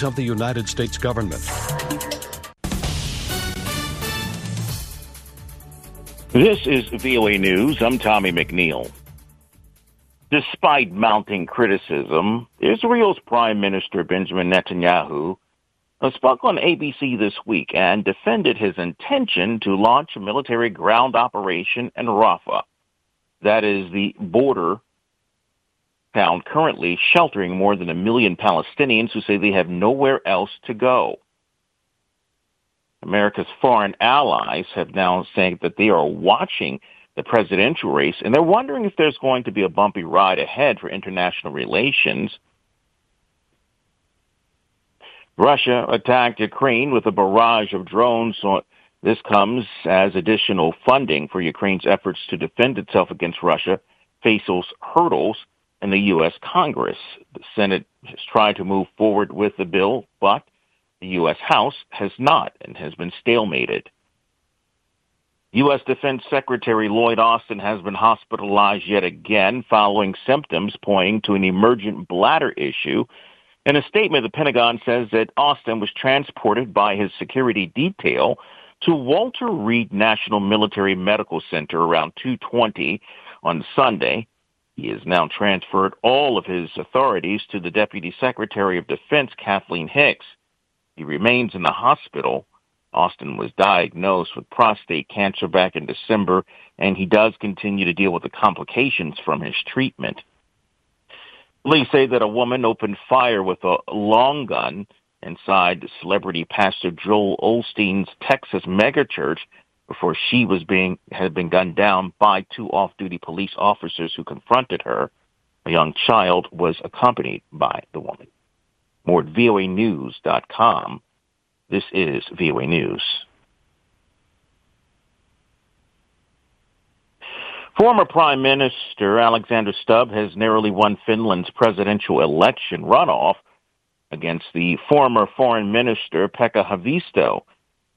of the United States government. This is VOA News. I'm Tommy McNeil. Despite mounting criticism, Israel's Prime Minister Benjamin Netanyahu spoke on ABC this week and defended his intention to launch a military ground operation in Rafah. That is the border town currently sheltering more than a million Palestinians who say they have nowhere else to go. America's foreign allies have now said that they are watching the presidential race and they're wondering if there's going to be a bumpy ride ahead for international relations. Russia attacked Ukraine with a barrage of drones. So this comes as additional funding for Ukraine's efforts to defend itself against Russia faces hurdles in the U.S. Congress. The Senate has tried to move forward with the bill, but the U.S. House has not and has been stalemated. U.S. Defense Secretary Lloyd Austin has been hospitalized yet again following symptoms pointing to an emergent bladder issue. In a statement, the Pentagon says that Austin was transported by his security detail to Walter Reed National Military Medical Center around 2:20 on Sunday. He has now transferred all of his authorities to the Deputy Secretary of Defense, Kathleen Hicks. He remains in the hospital. Austin was diagnosed with prostate cancer back in December, and he does continue to deal with the complications from his treatment. Police say that a woman opened fire with a long gun inside celebrity pastor Joel Osteen's Texas megachurch before she was being had been gunned down by two off-duty police officers who confronted her. A young child was accompanied by the woman. More at voanews.com. This is VOA News. Former Prime Minister Alexander Stubb has narrowly won Finland's presidential election runoff against the former Foreign Minister Pekka Haavisto.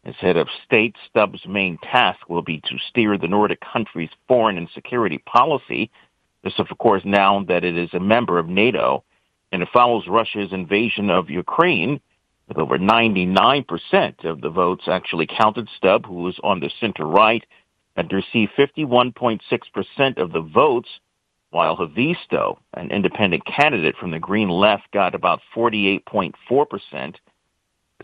As head of state, Stubb's main task will be to steer the Nordic country's foreign and security policy. This, of course, now that it is a member of NATO and it follows Russia's invasion of Ukraine, with over 99% of the votes actually counted. Stubb, who is on the center right, had received 51.6% of the votes, while Haavisto, an independent candidate from the Green Left, got about 48.4%.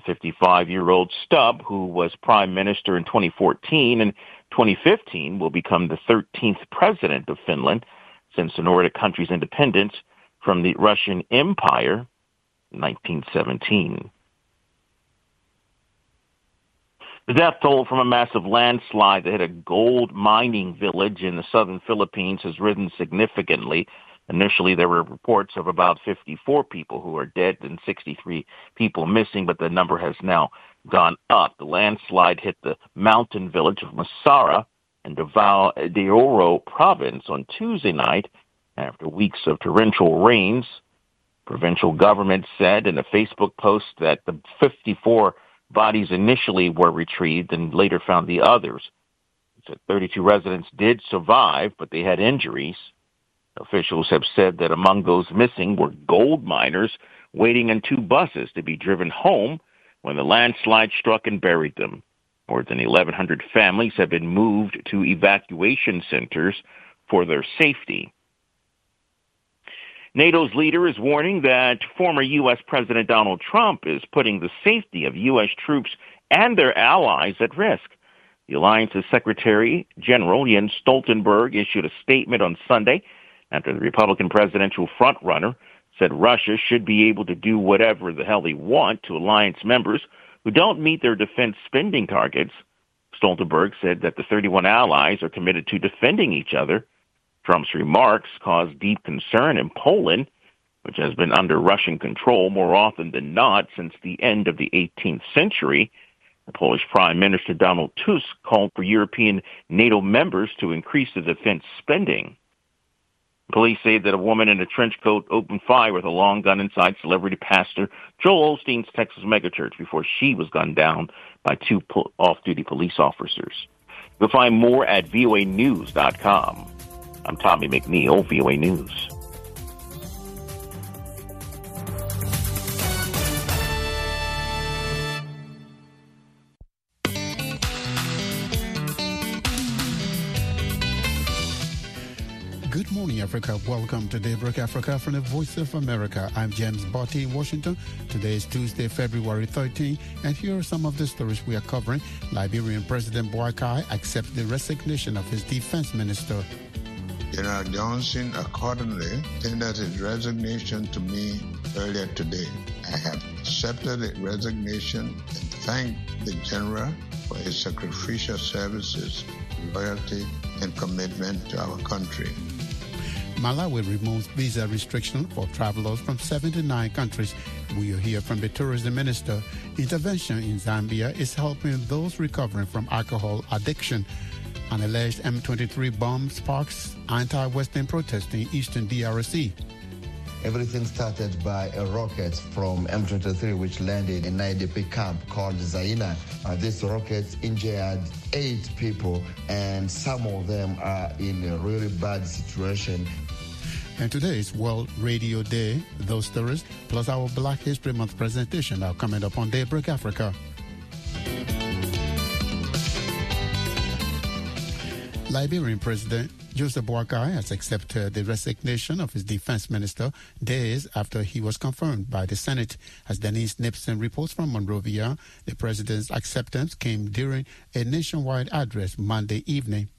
The 55-year-old Stubb, who was prime minister in 2014 and 2015, will become the 13th president of Finland since the Nordic country's independence from the Russian Empire in 1917. The death toll from a massive landslide that hit a gold mining village in the southern Philippines has risen significantly. Initially, there were reports of about 54 people who are dead and 63 people missing, but the number has now gone up. The landslide hit the mountain village of Masara in Davao de Oro province on Tuesday night after weeks of torrential rains, provincial government said in a Facebook post that the 54 bodies initially were retrieved and later found the others. It said 32 residents did survive, but they had injuries. Officials have said that among those missing were gold miners waiting in two buses to be driven home when the landslide struck and buried them. More than 1,100 families have been moved to evacuation centers for their safety. NATO's leader is warning that former U.S. President Donald Trump is putting the safety of U.S. troops and their allies at risk. The alliance's Secretary General Jens Stoltenberg issued a statement on Sunday after the Republican presidential frontrunner said Russia should be able to do whatever the hell they want to alliance members who don't meet their defense spending targets. Stoltenberg said that the 31 allies are committed to defending each other Trump's remarks caused deep concern in Poland, which has been under Russian control more often than not since the end of the 18th century. The Polish Prime Minister Donald Tusk called for European NATO members to increase the defense spending. Police say that a woman in a trench coat opened fire with a long gun inside celebrity pastor Joel Osteen's Texas megachurch before she was gunned down by two off-duty police officers. You'll find more at voanews.com. I'm Tommy McNeil, VOA News. Africa. Welcome to Daybreak Africa from the Voice of America. I'm James Butty in Washington. Today is Tuesday, February 13, and here are some of the stories we are covering. Liberian President Boakai accepts the resignation of his defense minister. General Johnson accordingly tendered his resignation to me earlier today. I have accepted the resignation and thanked the General for his sacrificial services, loyalty, and commitment to our country. Malawi removes visa restriction for travelers from 79 countries. We hear from the tourism minister. Intervention in Zambia is helping those recovering from alcohol addiction. An alleged M23 bomb sparks anti-Western protests in eastern DRC. Everything started by a rocket from M23, which landed in an IDP camp called Zaina. Uh, this rocket injured eight people, and some of them are in a really bad situation. And today is World Radio Day. Those stories, plus our Black History Month presentation, are coming up on Daybreak Africa. Liberian President Joseph Boakai has accepted the resignation of his defense minister days after he was confirmed by the Senate. As Denise Nipson reports from Monrovia, the president's acceptance came during a nationwide address Monday evening.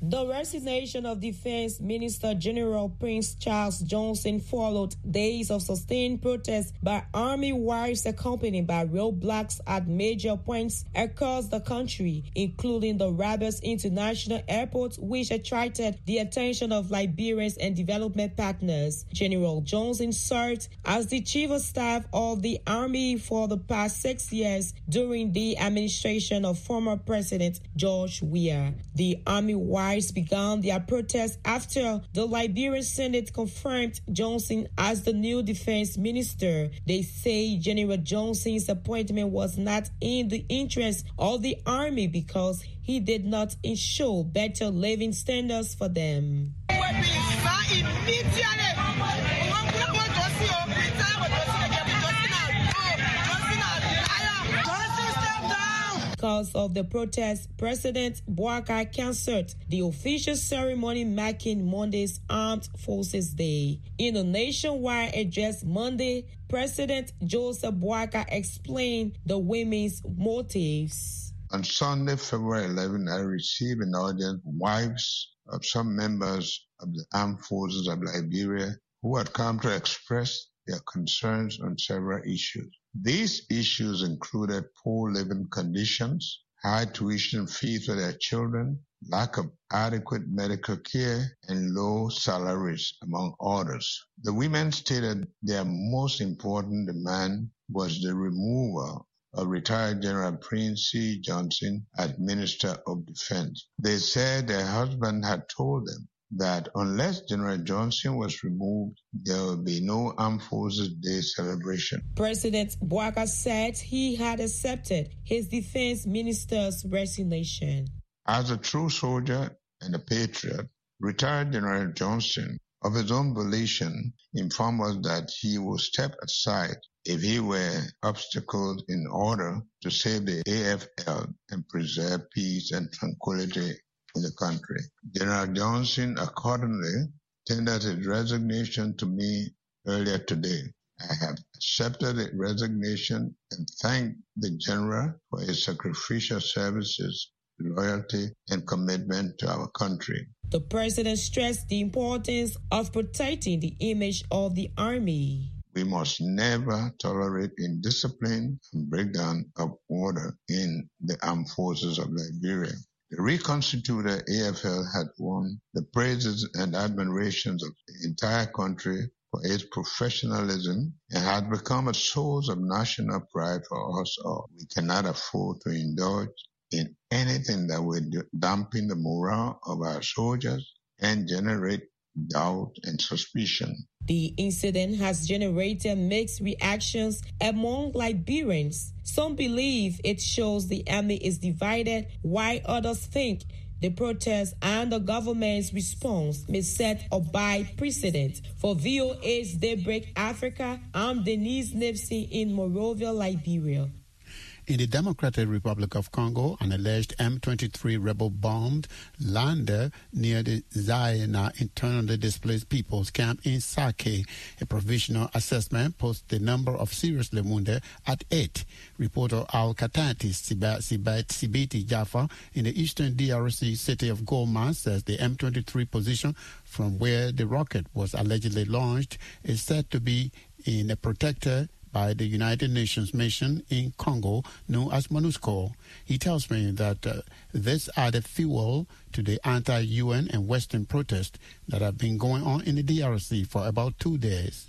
The resignation of Defense Minister General Prince Charles Johnson followed days of sustained protests by Army wives accompanied by roadblocks at major points across the country, including the Roberts International Airport, which attracted the attention of Liberians and development partners. General Johnson served as the chief of staff of the Army for the past six years during the administration of former President George Weah. The Army wives began their protest after the Liberian Senate confirmed Johnson as the new defense minister. They say General Johnson's appointment was not in the interest of the army because he did not ensure better living standards for them. Because of the protest, President Boakai canceled the official ceremony marking Monday's Armed Forces Day. In a nationwide address Monday, President Joseph Boakai explained the women's motives. On Sunday, February 11, I received an audience wives of some members of the armed forces of Liberia who had come to express their concerns on several issues. These issues included poor living conditions, high tuition fees for their children, lack of adequate medical care, and low salaries, among others. The women stated their most important demand was the removal of retired General Prince C. Johnson as Minister of Defense. They said their husband had told them that unless General Johnson was removed, there will be no Armed Forces Day celebration. President Boakai said he had accepted his defense minister's resignation. As a true soldier and a patriot, retired General Johnson, of his own volition, informed us that he would step aside if he were obstacled in order to save the AFL and preserve peace and tranquility in the country. General Johnson accordingly tendered his resignation to me earlier today. I have accepted the resignation and thank the General for his sacrificial services, loyalty, and commitment to our country. The President stressed the importance of protecting the image of the Army. We must never tolerate indiscipline and breakdown of order in the armed forces of Liberia. The reconstituted AFL had won the praises and admirations of the entire country for its professionalism and had become a source of national pride for us all. We cannot afford to indulge in anything that would dampen the morale of our soldiers and generate doubt and suspicion. The incident has generated mixed reactions among Liberians. Some believe it shows the army is divided, while others think the protest and the government's response may set a bad precedent. For VOA's Daybreak Africa, I'm Denise Nipsey in Monrovia, Liberia. In the Democratic Republic of Congo, an alleged M23 rebel bombed lander near the Zaina internally displaced people's camp in Sake. A provisional assessment puts the number of seriously wounded at eight. Reporter Al Katati Sibiti Jaffa in the eastern DRC city of Goma says the M23 position from where the rocket was allegedly launched is said to be in a protected by the United Nations mission in Congo known as MONUSCO. He tells me that uh, this added fuel to the anti-UN and Western protests that have been going on in the DRC for about two days.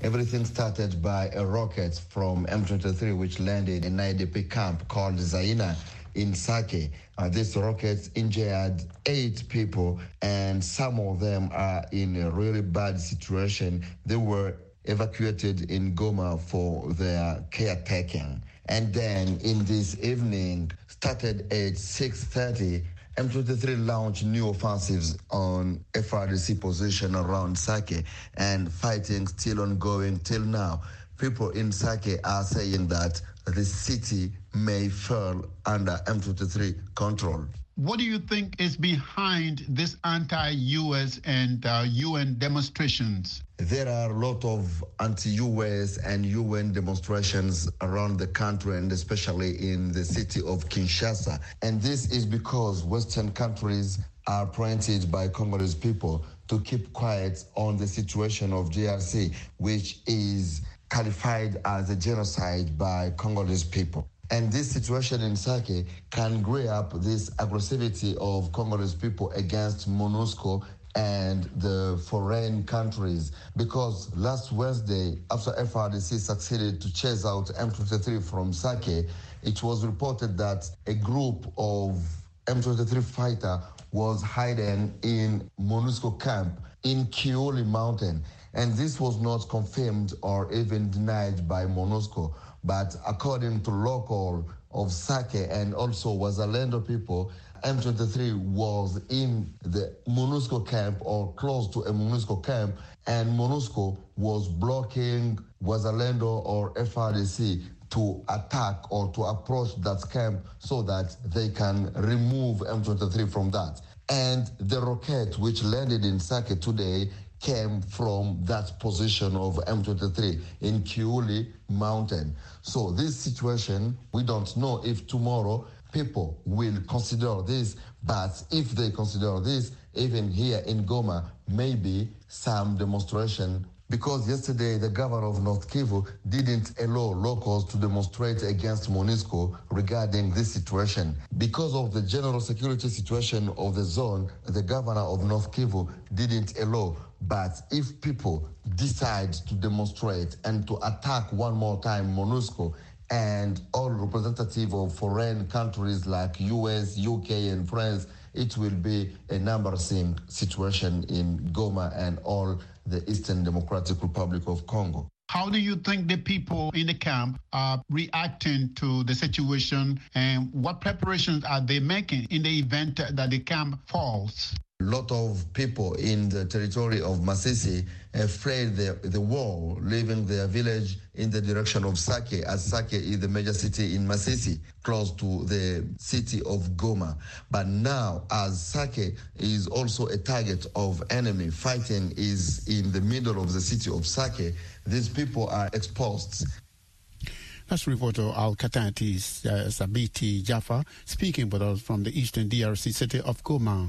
Everything started by a rocket from M23 which landed in an IDP camp called Zaina in Sake. Uh, this rocket injured eight people, and some of them are in a really bad situation. They were evacuated in Goma for their caretaking. And then in this evening, started at 6.30, M23 launched new offensives on FARDC position around Sake and fighting still ongoing till now. People in Sake are saying that the city may fall under M23 control. What do you think is behind this anti-U.S. and uh, UN demonstrations? There are a lot of anti-U.S. and UN demonstrations around the country and especially in the city of Kinshasa. And this is because Western countries are appointed by Congolese people to keep quiet on the situation of DRC, which is qualified as a genocide by Congolese people. And this situation in Sake can grow up this aggressivity of Congolese people against MONUSCO and the foreign countries because last Wednesday, after FARDC succeeded to chase out M23 from Sake, it was reported that a group of M23 fighter was hiding in MONUSCO camp in Kiuli Mountain. And this was not confirmed or even denied by MONUSCO. But according to local of Sake and also Wazalendo people, M23 was in the MONUSCO camp or close to a MONUSCO camp, and MONUSCO was blocking Wazalendo or FARDC to attack or to approach that camp so that they can remove M23 from that. And the rocket which landed in Sake today came from that position of M23 in Kiuli Mountain. So this situation, we don't know if tomorrow people will consider this, but if they consider this, even here in Goma, maybe some demonstration because yesterday the governor of North Kivu didn't allow locals to demonstrate against MONUSCO regarding this situation. Because of the general security situation of the zone, the governor of North Kivu didn't allow but if people decide to demonstrate and to attack one more time MONUSCO and all representative of foreign countries like US, UK, and France, it will be a embarrassing situation in Goma and all the Eastern Democratic Republic of Congo. How do you think the people in the camp are reacting to the situation and what preparations are they making in the event that the camp falls? A lot of people in the territory of Masisi fled the, the war, leaving their village in the direction of Sake, as Sake is the major city in Masisi, close to the city of Goma. But now, as Sake is also a target of enemy, fighting is in the middle of the city of Sake, these people are exposed that's reporter Al Katanti uh, Sabiti Jaffa speaking with us from the eastern DRC city of Goma.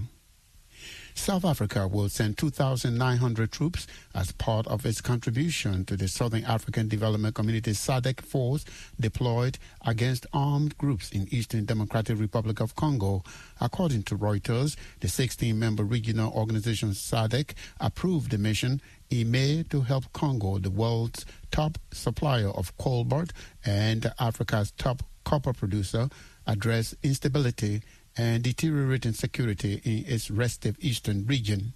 South Africa will send 2,900 troops as part of its contribution to the Southern African Development Community SADC force deployed against armed groups in Eastern Democratic Republic of Congo. According to Reuters, the 16-member regional organization SADC approved the mission in May to help Congo, the world's top supplier of cobalt and Africa's top copper producer, address instability and deteriorating security in its restive eastern region.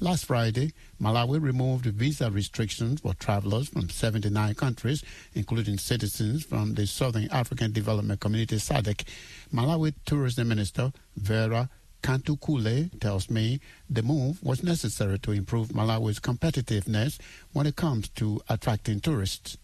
Last Friday, Malawi removed visa restrictions for travelers from 79 countries, including citizens from the Southern African Development Community SADC. Malawi Tourism Minister Vera Kamtukule tells me the move was necessary to improve Malawi's competitiveness when it comes to attracting tourists.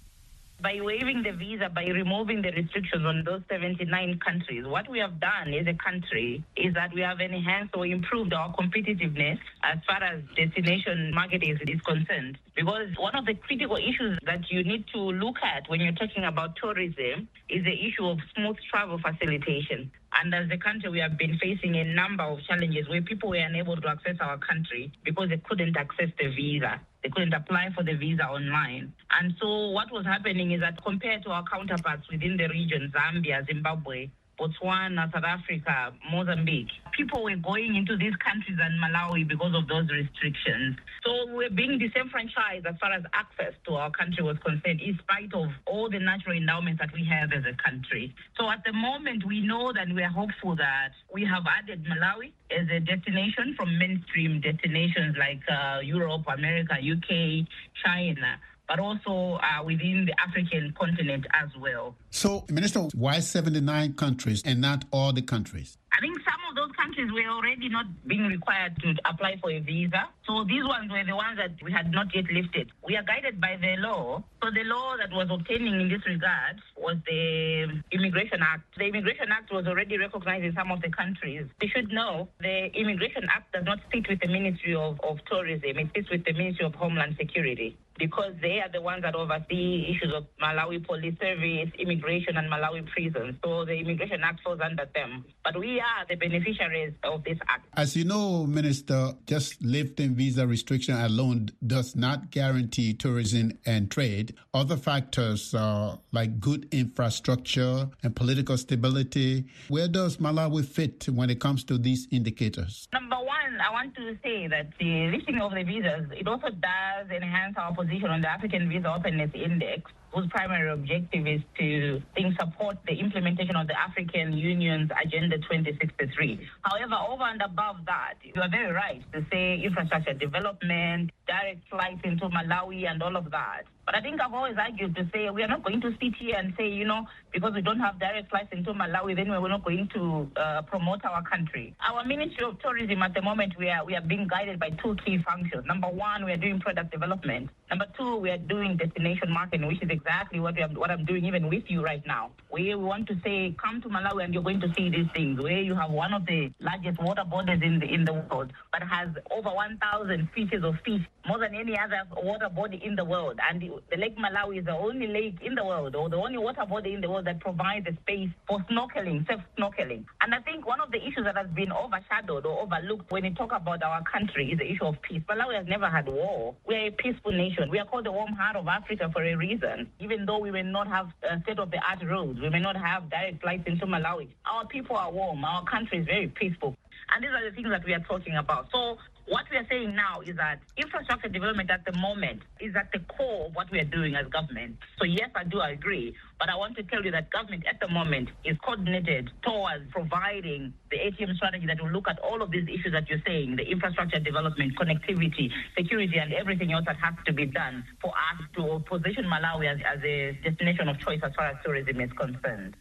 By waiving the visa, by removing the restrictions on those 79 countries, what we have done as a country is that we have enhanced or improved our competitiveness as far as destination marketing is concerned. Because one of the critical issues that you need to look at when you're talking about tourism is the issue of smooth travel facilitation. And as a country, we have been facing a number of challenges where people were unable to access our country because they couldn't access the visa. They couldn't apply for the visa online. And so what was happening is that compared to our counterparts within the region, Zambia, Zimbabwe, Botswana, South Africa, Mozambique. People were going into these countries and Malawi because of those restrictions. So we're being disenfranchised as far as access to our country was concerned, in spite of all the natural endowments that we have as a country. So at the moment, we know that we are hopeful that we have added Malawi as a destination from mainstream destinations like uh, Europe, America, UK, China but also uh, within the African continent as well. So, Minister, why 79 countries and not all the countries? I think some of those countries were already not being required to apply for a visa. So these ones were the ones that we had not yet lifted. We are guided by the law. So the law that was obtaining in this regard was the Immigration Act. The Immigration Act was already recognized in some of the countries. You should know the Immigration Act does not sit with the Ministry of, of Tourism. It sits with the Ministry of Homeland Security because they are the ones that oversee issues of Malawi Police Service, immigration, and Malawi prisons. So the Immigration Act falls under them. But we are the beneficiaries of this act. As you know, Minister, just lifting visa restriction alone does not guarantee tourism and trade. Other factors uh, like good infrastructure and political stability. Where does Malawi fit when it comes to these indicators? Number one, I want to say that the lifting of the visas, it also does enhance our position position on the African Visa Openness Index, whose primary objective is to think, support the implementation of the African Union's Agenda 2063. However, over and above that, you are very right to say infrastructure development, direct flights into Malawi, and all of that. But I think I've always argued to say we are not going to sit here and say, you know, because we don't have direct flights into Malawi, then we're not going to uh, promote our country. Our Ministry of Tourism at the moment, we are we are being guided by two key functions. Number one, we are doing product development. Number two, we are doing destination marketing, which is exactly what we are, what I'm doing even with you right now. We want to say, come to Malawi and you're going to see these things. Where you have one of the largest water bodies in the in the world, but has over 1,000 species of fish, more than any other water body in the world, and the Lake Malawi is the only lake in the world or the only water body in the world that provides a space for snorkeling, safe snorkeling. And I think one of the issues that has been overshadowed or overlooked when you talk about our country is the issue of peace. Malawi has never had war. We are a peaceful nation. We are called the warm heart of Africa for a reason. Even though we may not have uh, state-of-the-art roads, we may not have direct flights into Malawi, our people are warm. Our country is very peaceful. And these are the things that we are talking about. So what we are saying now is that infrastructure development at the moment is at the core of what we are doing as government. So yes, I do agree, but I want to tell you that government at the moment is coordinated towards providing the ATM strategy that will look at all of these issues that you're saying, the infrastructure development, connectivity, security, and everything else that has to be done for us to position Malawi as, as a destination of choice as far as tourism is concerned.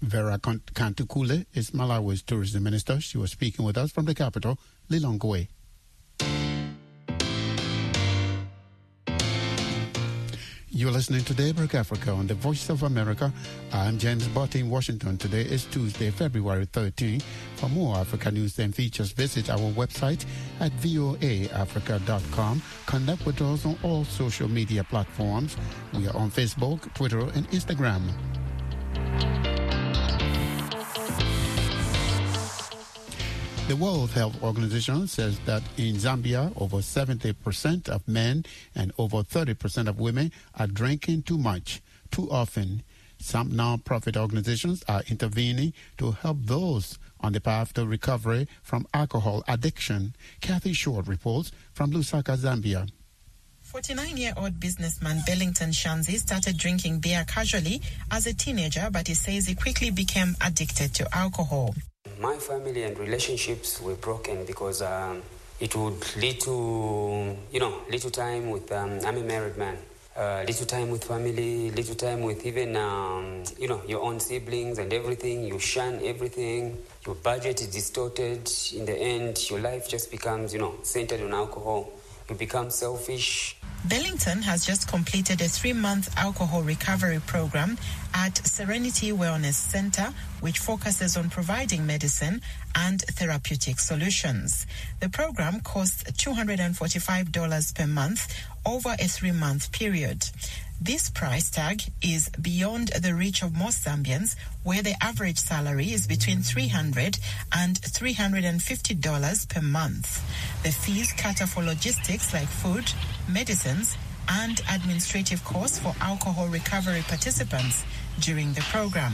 Vera Kamtukule is Malawi's tourism minister. She was speaking with us from the capital, Lilongwe. You're listening to Daybreak Africa on the Voice of America. I'm James Butty in Washington. Today is Tuesday, February 13. For more Africa news and features, visit our website at voaafrica.com. Connect with us on all social media platforms. We are on Facebook, Twitter, and Instagram. The World Health Organization says that in Zambia, over 70% of men and over 30% of women are drinking too much, too often. Some non-profit organizations are intervening to help those on the path to recovery from alcohol addiction. Kathy Short reports from Lusaka, Zambia. 49-year-old businessman Bellington Shanzi started drinking beer casually as a teenager, but he says he quickly became addicted to alcohol. My family and relationships were broken because um, it would lead to, you know, little time with, um, I'm a married man, uh, little time with family, little time with even, um, you know, your own siblings and everything. You shun everything. Your budget is distorted. In the end, your life just becomes, you know, centered on alcohol. You become selfish. Bellington has just completed a three-month alcohol recovery program at Serenity Wellness Center, which focuses on providing medicine and therapeutic solutions. The program costs $245 per month over a three-month period. This price tag is beyond the reach of most Zambians, where the average salary is between $300 and $350 per month. The fees cater for logistics like food, and administrative costs for alcohol recovery participants during the program.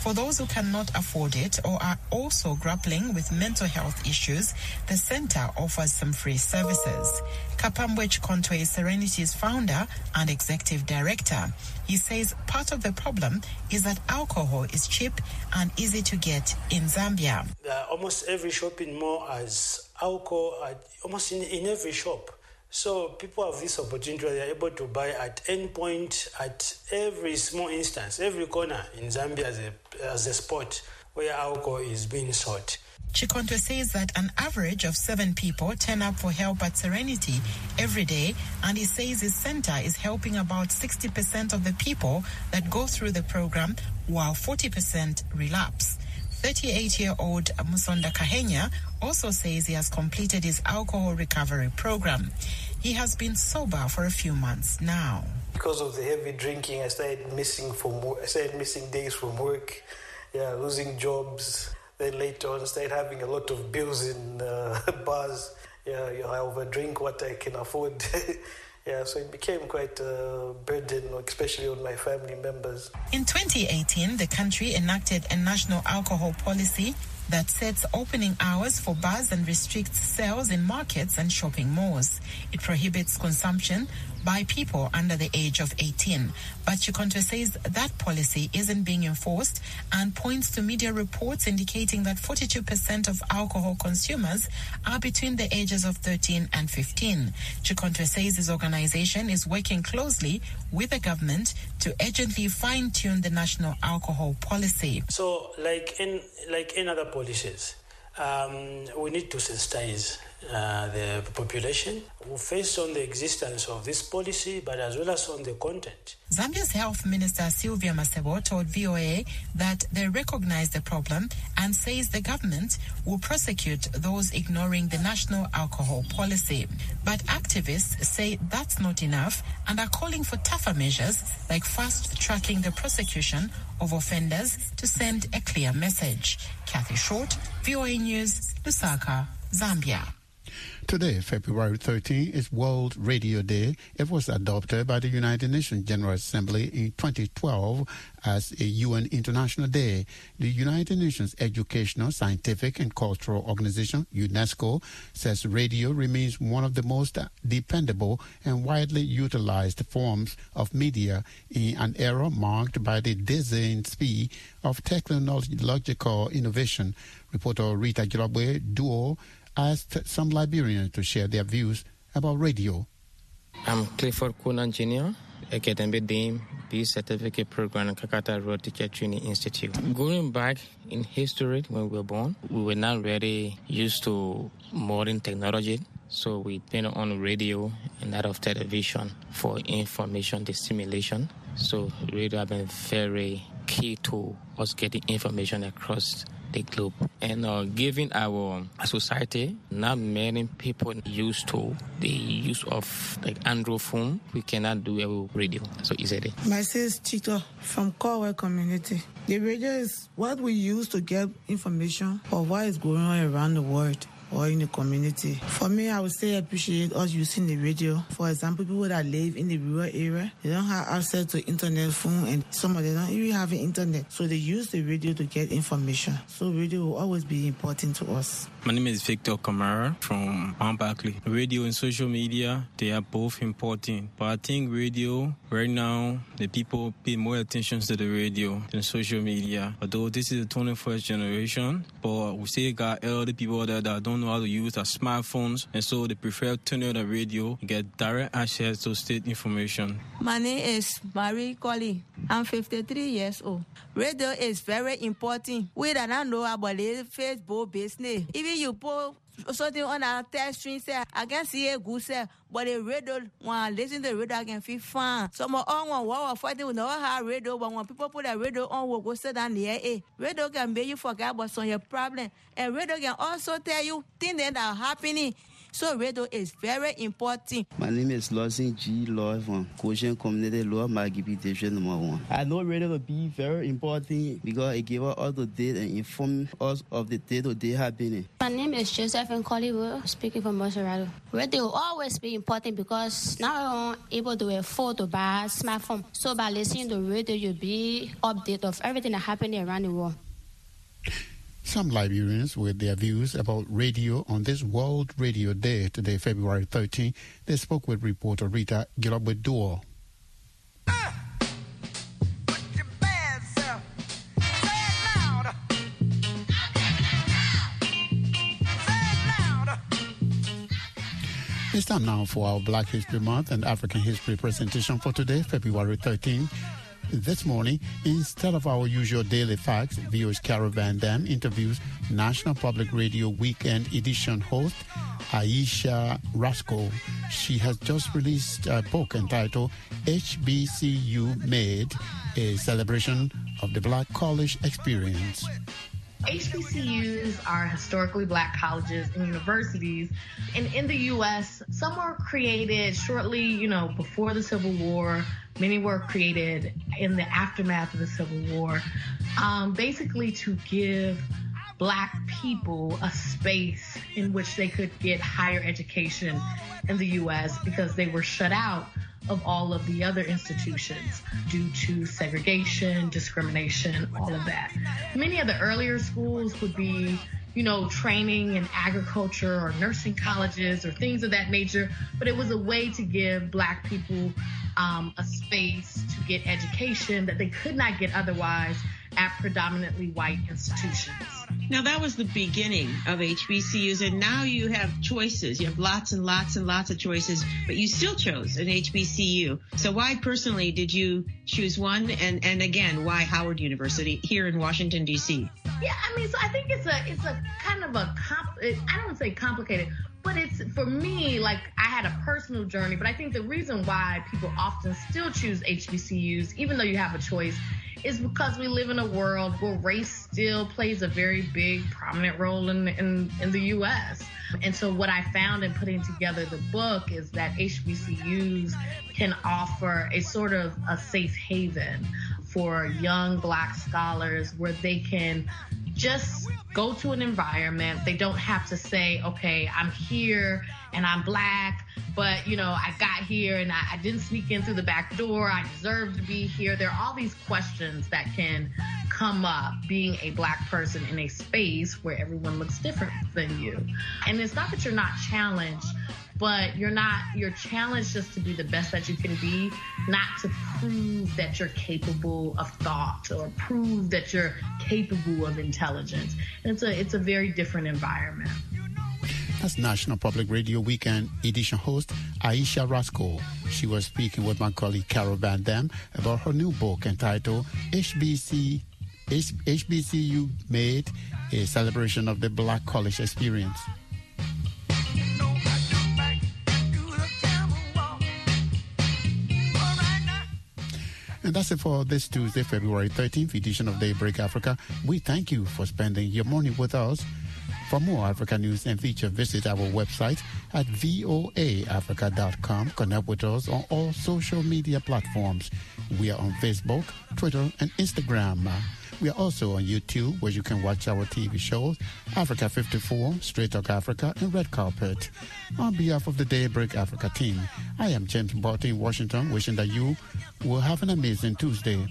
For those who cannot afford it or are also grappling with mental health issues, the center offers some free services. Kapambwe Chikonto is Serenity's founder and executive director. He says part of the problem is that alcohol is cheap and easy to get in Zambia. Uh, almost every shopping mall has alcohol, at, almost in, in every shop. So people have this opportunity where they're able to buy at any point, at every small instance, every corner in Zambia as a, as a spot where alcohol is being sought. Chikonto says that an average of seven people turn up for help at Serenity every day, and he says his center is helping about 60% of the people that go through the program, while 40% relapse. 38-year-old Musonda Kahenya also says he has completed his alcohol recovery program. He has been sober for a few months now. Because of the heavy drinking, I started missing from I started missing days from work, yeah, losing jobs. Then later on, started having a lot of bills in uh, bars. Yeah, you know, I overdrink what I can afford. yeah, so it became quite a burden, especially on my family members. In 2018, the country enacted a national alcohol policy that sets opening hours for bars and restricts sales in markets and shopping malls. It prohibits consumption by people under the age of 18. But Chikonto says that policy isn't being enforced and points to media reports indicating that 42% of alcohol consumers are between the ages of 13 and 15. Chikonto says his organization is working closely with the government to urgently fine-tune the national alcohol policy. So, like in like in other policies, um, we need to sensitize uh, the population based on the existence of this policy, but as well as on the content. Zambia's Health Minister Sylvia Masebo told VOA that they recognize the problem and says the government will prosecute those ignoring the national alcohol policy. But activists say that's not enough and are calling for tougher measures like fast tracking the prosecution of offenders to send a clear message. Kathy Short, VOA News, Lusaka, Zambia. Today, February 13, is World Radio Day. It was adopted by the United Nations General Assembly in 2012 as a UN International Day. The United Nations Educational, Scientific and Cultural Organization, UNESCO, says radio remains one of the most dependable and widely utilized forms of media in an era marked by the dizzying speed of technological innovation. Reporter Rita Jirabwe Duo asked some Liberians to share their views about radio. I'm Clifford Kunan Jr., Academic Dean, B Certificate Program at Kakata Rural Teacher Training Institute. Going back in history when we were born, we were not really used to modern technology. So we depend on radio and that of television for information dissemination. So radio have been very key to us getting information across the globe. And uh, given our society not many people used to the use of like android phone we cannot do a radio. So easily my is Chito from Corwell community. The radio is what we use to get information of what is going on around the world or in the community. For me, I would say appreciate us using the radio. For example, people that live in the rural area, they don't have access to internet phone and some of them don't even have internet. So they use the radio to get information. So radio will always be important to us. My name is Victor Kamara from Mount Barclay. Radio and social media, they are both important. But I think radio, right now, the people pay more attention to the radio than social media. Although this is the 21st generation, but we still got elder people that, that don't know how to use their smartphones, and so they prefer turning on the radio and get direct access to state information. My name is Marie Colley. I'm 53 years old. Radio is very important. We don't know about the Facebook business. Even you put something on our test string say I can see a good say, but the radio when listen to the radio I can feel fine. Some of one wow fighting with no have radio, but when people put a radio on, will go sit down there. Eh, radio can make you forget what's on your problem, and radio can also tell you things that are happening. So radio is very important. My name is Lawson G. Law from Goshen Community Law Margibi Division number one. I know radio will be very important because it gives us all the date and inform us of the day-to-day happening. My name is Joseph and Collywood, speaking from Maserado. Radio will always be important because now I'm able to afford to buy a smartphone. So by listening to radio, you'll be updated of everything that happening around the world. Some Liberians, with their views about radio on this World Radio Day, today, February 13, they spoke with reporter Rita Gilobedor. It's time now for our Black History Month and African History presentation for today, February 13. This morning, instead of our usual daily facts, VOA's Carol Van Dam interviews National Public Radio Weekend Edition host Ayesha Rascoe. She has just released a book entitled HBCU Made, a celebration of the Black College experience. HBCUs are historically black colleges and universities. And in the U.S., some were created shortly, you know, before the Civil War. Many were created in the aftermath of the Civil War, um, basically to give black people a space in which they could get higher education in the U.S. because they were shut out of all of the other institutions due to segregation, discrimination, all of that. Many of the earlier schools would be you know, training in agriculture or nursing colleges or things of that nature, but it was a way to give black people um, a space to get education that they could not get otherwise at predominantly white institutions. Now that was the beginning of HBCUs and now you have choices. You have lots and lots and lots of choices, but you still chose an HBCU. So why personally did you choose one? And, and again, why Howard University here in Washington DC? Yeah, I mean, so I think it's a, it's a kind of a, comp, I don't say complicated, but it's for me like I had a personal journey. But I think the reason why people often still choose HBCUs, even though you have a choice, is because we live in a world where race still plays a very big, prominent role in, in, in the U.S. And so what I found in putting together the book is that HBCUs can offer a sort of a safe haven for young black scholars where they can just go to an environment. They don't have to say, okay, I'm here and I'm black, but you know, I got here and I, I, didn't sneak in through the back door. I deserve to be here. There are all these questions that can come up being a black person in a space where everyone looks different than you. And it's not that you're not challenged, but you're not you're challenged just to be the best that you can be not to prove that you're capable of thought or prove that you're capable of intelligence and it's a it's a very different environment that's National Public Radio Weekend Edition host Ayesha Rascoe. She was speaking with my colleague Carol Van Dam about her new book entitled HBC HBCU Made, a celebration of the Black College experience. And that's it for this Tuesday, February 13th edition of Daybreak Africa. We thank you for spending your morning with us. For more Africa news and feature, visit our website at voaafrica.com. Connect with us on all social media platforms. We are on Facebook, Twitter, and Instagram. We are also on YouTube, where you can watch our TV shows, Africa 54, Straight Talk Africa, and Red Carpet. On behalf of the Daybreak Africa team, I am James Barton in Washington, wishing that you will have an amazing Tuesday.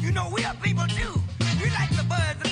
You know, we are people too. We like the birds.